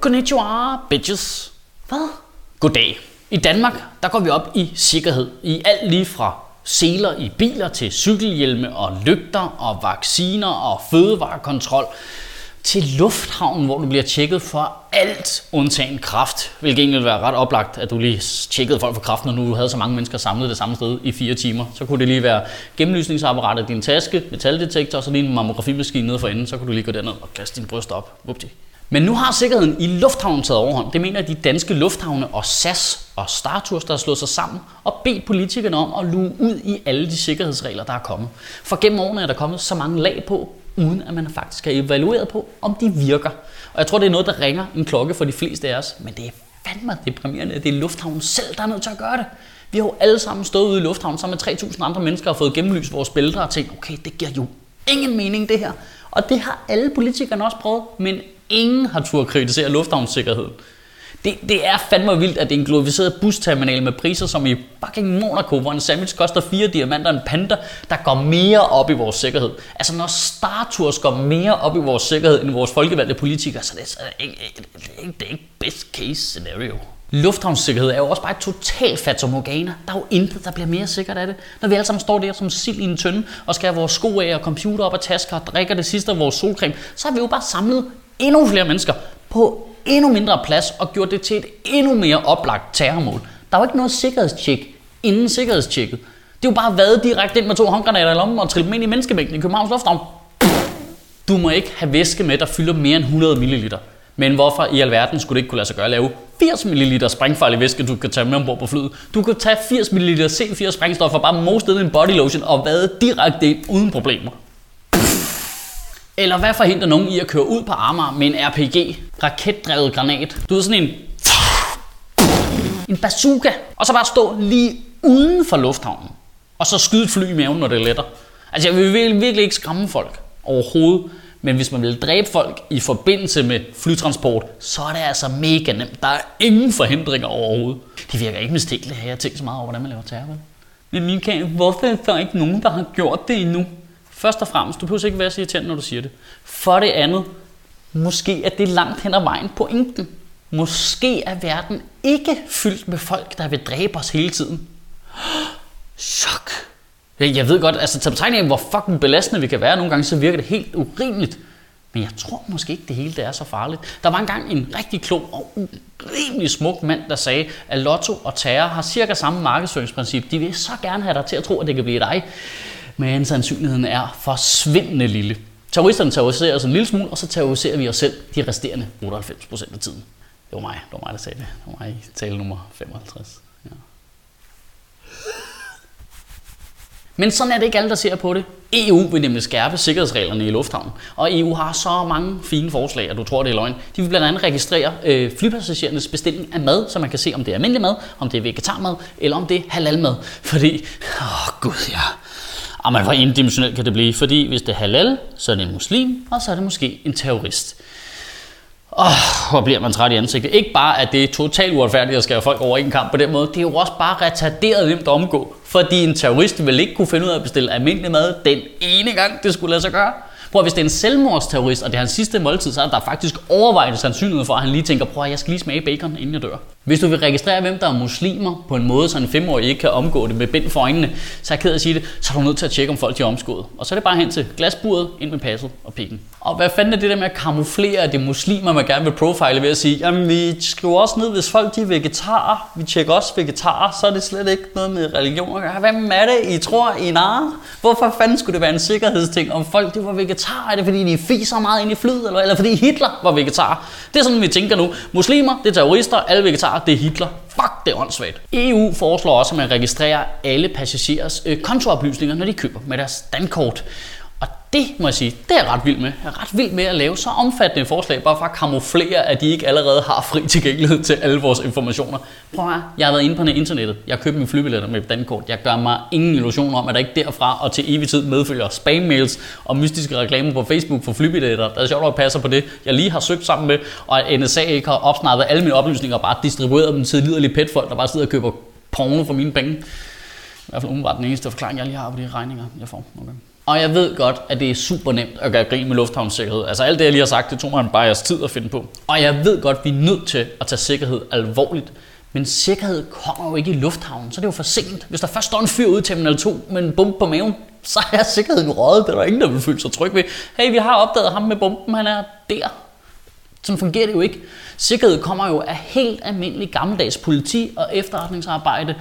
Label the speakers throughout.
Speaker 1: konnichiwa, bitches. Hvad? Goddag. I Danmark, der går vi op i sikkerhed. I alt lige fra seler i biler til cykelhjelme og lygter og vacciner og fødevarekontrol til lufthavnen, hvor du bliver tjekket for alt undtagen kraft. Hvilket egentlig ville være ret oplagt, at du lige tjekkede folk for kraft, når du havde så mange mennesker samlet det samme sted i fire timer. Så kunne det lige være gennemlysningsapparatet i din taske, metaldetektor og så lige en mammografimaskine nede for enden. Så kunne du lige gå derned og kaste din bryst op. Upti. Men nu har sikkerheden i lufthavnen taget overhånd. Det mener de danske lufthavne og SAS og Startours, der har slået sig sammen og bedt politikerne om at luge ud i alle de sikkerhedsregler, der er kommet. For gennem årene er der kommet så mange lag på, uden at man faktisk har evalueret på, om de virker. Og jeg tror, det er noget, der ringer en klokke for de fleste af os, men det er fandme deprimerende, at det er lufthavnen selv, der er nødt til at gøre det. Vi har jo alle sammen stået ude i lufthavnen sammen med 3.000 andre mennesker og fået gennemlyst vores bælter og tænkt, okay, det giver jo ingen mening det her. Og det har alle politikerne også prøvet, men ingen har tur kritisere lufthavnssikkerheden. Det, det er fandme vildt, at det er en glorificeret busterminal med priser som i fucking Monaco, hvor en sandwich koster fire diamanter en panda, der går mere op i vores sikkerhed. Altså når Star Tours går mere op i vores sikkerhed end vores folkevalgte politikere, så det er, så det er, ikke, det er ikke best case scenario. Lufthavnssikkerhed er jo også bare et totalt fatamorgana. Der er jo intet, der bliver mere sikkert af det. Når vi alle sammen står der som sild i en tønde og skal have vores sko af og computer op og tasker og drikker det sidste af vores solcreme, så har vi jo bare samlet endnu flere mennesker på endnu mindre plads og gjort det til et endnu mere oplagt terrormål. Der var ikke noget sikkerhedstjek inden sikkerhedstjekket. Det er jo bare været direkte ind med to håndgranater i lommen og trille dem ind i menneskemængden i Københavns Lufthavn. Du må ikke have væske med, der fylder mere end 100 ml. Men hvorfor i alverden skulle det ikke kunne lade sig gøre at lave 80 ml sprængfarlig væske, du kan tage med ombord på flyet? Du kan tage 80 ml C4 sprængstof og bare det i en body lotion og vade direkte ind uden problemer. Eller hvad forhindrer nogen i at køre ud på Amager med en RPG, raketdrevet granat? Du ved sådan en... En bazooka. Og så bare stå lige uden for lufthavnen. Og så skyde et fly i maven, når det letter. Altså jeg vil virkelig ikke skræmme folk overhovedet. Men hvis man vil dræbe folk i forbindelse med flytransport, så er det altså mega nemt. Der er ingen forhindringer overhovedet. Det virker ikke mistænkeligt, at jeg har tænkt så meget over, hvordan man laver terror. Men Michael, hvorfor er der ikke nogen, der har gjort det endnu? Først og fremmest, du behøver ikke være så irriterende, når du siger det. For det andet, måske er det langt hen ad vejen pointen. Måske er verden ikke fyldt med folk, der vil dræbe os hele tiden. Chok. Jeg ved godt, altså til betegning af, hvor fucking belastende vi kan være nogle gange, så virker det helt urimeligt. Men jeg tror måske ikke, det hele det er så farligt. Der var engang en rigtig klog og urimelig smuk mand, der sagde, at lotto og terror har cirka samme markedsføringsprincip. De vil så gerne have dig til at tro, at det kan blive dig men sandsynligheden er forsvindende lille. Terroristerne terroriserer os en lille smule, og så terroriserer vi os selv de resterende 98% af tiden. Det var mig, det var mig der sagde det. Det var mig i tale nummer 55. Ja. Men sådan er det ikke alle, der ser på det. EU vil nemlig skærpe sikkerhedsreglerne i lufthavnen, og EU har så mange fine forslag, at du tror, det er løgn. De vil blandt andet registrere øh, flypassagerernes bestilling af mad, så man kan se, om det er almindelig mad, om det er vegetarmad, eller om det er halalmad. Fordi, åh oh, gud ja, og man, hvor indimensionelt kan det blive? Fordi hvis det er halal, så er det en muslim, og så er det måske en terrorist. Åh, oh, hvor bliver man træt i ansigtet. Ikke bare, at det er totalt uretfærdigt at skære folk over en kamp på den måde. Det er jo også bare retarderet nemt at omgå. Fordi en terrorist vil ikke kunne finde ud af at bestille almindelig mad den ene gang, det skulle lade sig gøre. Prøv hvis det er en selvmordsterrorist, og det er hans sidste måltid, så er der faktisk overvejende sandsynlighed for, at han lige tænker, prøv at jeg skal lige smage bacon, inden jeg dør. Hvis du vil registrere, hvem der er muslimer på en måde, så en femårig ikke kan omgå det med bind for øjnene, så er jeg ked af at sige det, så er du nødt til at tjekke, om folk er omskåret. Og så er det bare hen til glasburet, ind med passet og pikken. Og hvad fanden er det der med at kamuflere, at det er muslimer, man gerne vil profile ved at sige, jamen vi skriver også ned, hvis folk de er vegetarer, vi tjekker også vegetarer, så er det slet ikke noget med religion at gøre. Hvem er det, I tror, I nar? Hvorfor fanden skulle det være en sikkerhedsting, om folk de var vegetarer? Er det fordi, de fiser meget ind i flyet, eller, eller fordi Hitler var vegetar? Det er sådan, vi tænker nu. Muslimer, det er terrorister, alle vegetarer, det er Hitler. Fuck, det er åndssvagt. EU foreslår også, at man registrerer alle passagerers øh, kontooplysninger, når de køber med deres dankort. Det må jeg sige, det er jeg ret vild med. Jeg er ret vild med at lave så omfattende forslag, bare for at kamuflere, at de ikke allerede har fri tilgængelighed til alle vores informationer. Prøv at jeg har været inde på internettet. Jeg har købt mine flybilletter med dankort. Jeg gør mig ingen illusion om, at der ikke derfra og til evig tid medfølger spam-mails og mystiske reklamer på Facebook for flybilletter. Der er sjovt at passe på det, jeg lige har søgt sammen med, og at NSA ikke har opsnappet alle mine oplysninger og bare distribueret dem til liderlige petfolk, der bare sidder og køber porno for mine penge. I hvert fald umiddelbart den eneste forklaring, jeg lige har på de regninger, jeg får. Okay. Og jeg ved godt, at det er super nemt at gøre grin med lufthavnssikkerhed. Altså alt det, jeg lige har sagt, det tog mig bare jeres tid at finde på. Og jeg ved godt, at vi er nødt til at tage sikkerhed alvorligt. Men sikkerhed kommer jo ikke i lufthavnen, så det er jo for sent. Hvis der først står en fyr ude i Terminal 2 med en bombe på maven, så er sikkerheden røget. Det er der ingen, der vil føle sig tryg ved. Hey, vi har opdaget ham med bomben, han er der. Sådan fungerer det jo ikke. Sikkerhed kommer jo af helt almindelig gammeldags politi og efterretningsarbejde,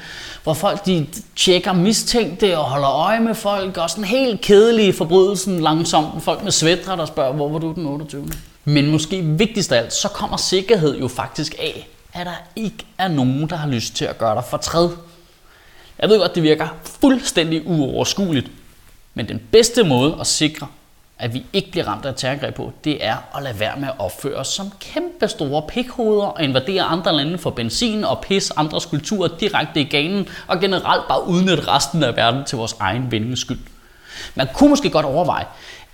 Speaker 1: hvor folk de tjekker mistænkte og holder øje med folk, og sådan helt kedelige forbrydelsen langsomt. Folk med svætter, der spørger, hvor var du den 28. Men måske vigtigst af alt, så kommer sikkerhed jo faktisk af, at der ikke er nogen, der har lyst til at gøre dig fortræd. Jeg ved godt, det virker fuldstændig uoverskueligt, men den bedste måde at sikre, at vi ikke bliver ramt af terrorangreb på, det er at lade være med at opføre os som kæmpe store pikhoveder og invadere andre lande for benzin og pisse andres kulturer direkte i ganen og generelt bare udnytte resten af verden til vores egen vindings skyld. Man kunne måske godt overveje,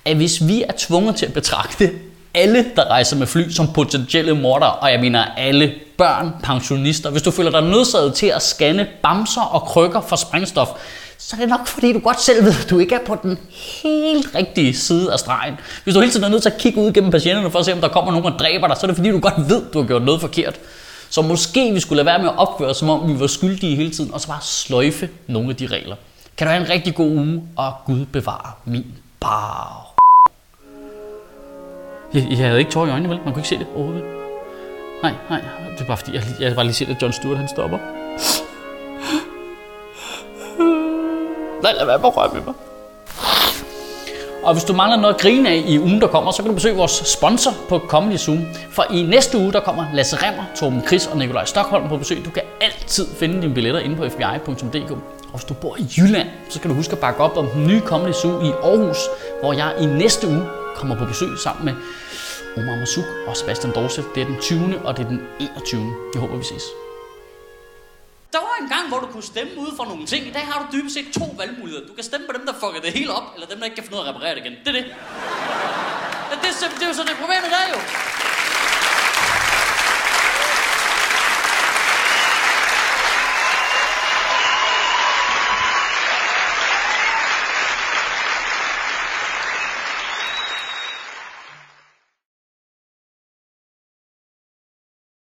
Speaker 1: at hvis vi er tvunget til at betragte alle, der rejser med fly, som potentielle morder, og jeg mener alle børn, pensionister. Hvis du føler dig nødsaget til at scanne bamser og krykker for sprængstof, så er det nok fordi, du godt selv ved, at du ikke er på den helt rigtige side af stregen. Hvis du hele tiden er nødt til at kigge ud gennem patienterne for at se, om der kommer nogen og dræber dig, så er det fordi, du godt ved, at du har gjort noget forkert. Så måske vi skulle lade være med at opføre os, som om vi var skyldige hele tiden, og så bare sløjfe nogle af de regler. Kan du have en rigtig god uge, og Gud bevare min bar. Jeg, jeg havde ikke tårer i øjnene, vel? Man kunne ikke se det overhovedet. Nej, nej. Det er bare fordi, jeg, jeg bare lige set, at John Stewart han stopper. Nej, lad være med at røre ved mig. Og hvis du mangler noget at grine af i ugen, der kommer, så kan du besøge vores sponsor på Comedy Zoom. For i næste uge, der kommer Lasse Remmer, Torben Chris og Nikolaj Stockholm på besøg. Du kan altid finde dine billetter inde på fbi.dk. Og hvis du bor i Jylland, så skal du huske at bakke op om den nye Comedy Zoo i Aarhus, hvor jeg i næste uge kommer på besøg sammen med Omar Masuk og Sebastian Dorset. Det er den 20. og det er den 21. Jeg håber, vi ses. En gang, hvor du kunne stemme ud for nogle ting. I dag har du dybest set to valgmuligheder. Du kan stemme på dem, der fucker det hele op, eller dem, der ikke kan finde ud af at reparere det igen. Det er det. Det, det, det er jo så det problem i dag jo.